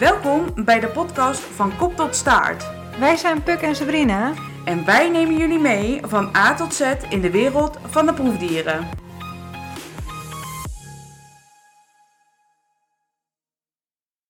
Welkom bij de podcast van Kop tot Staart. Wij zijn Puk en Sabrina. En wij nemen jullie mee van A tot Z in de wereld van de proefdieren.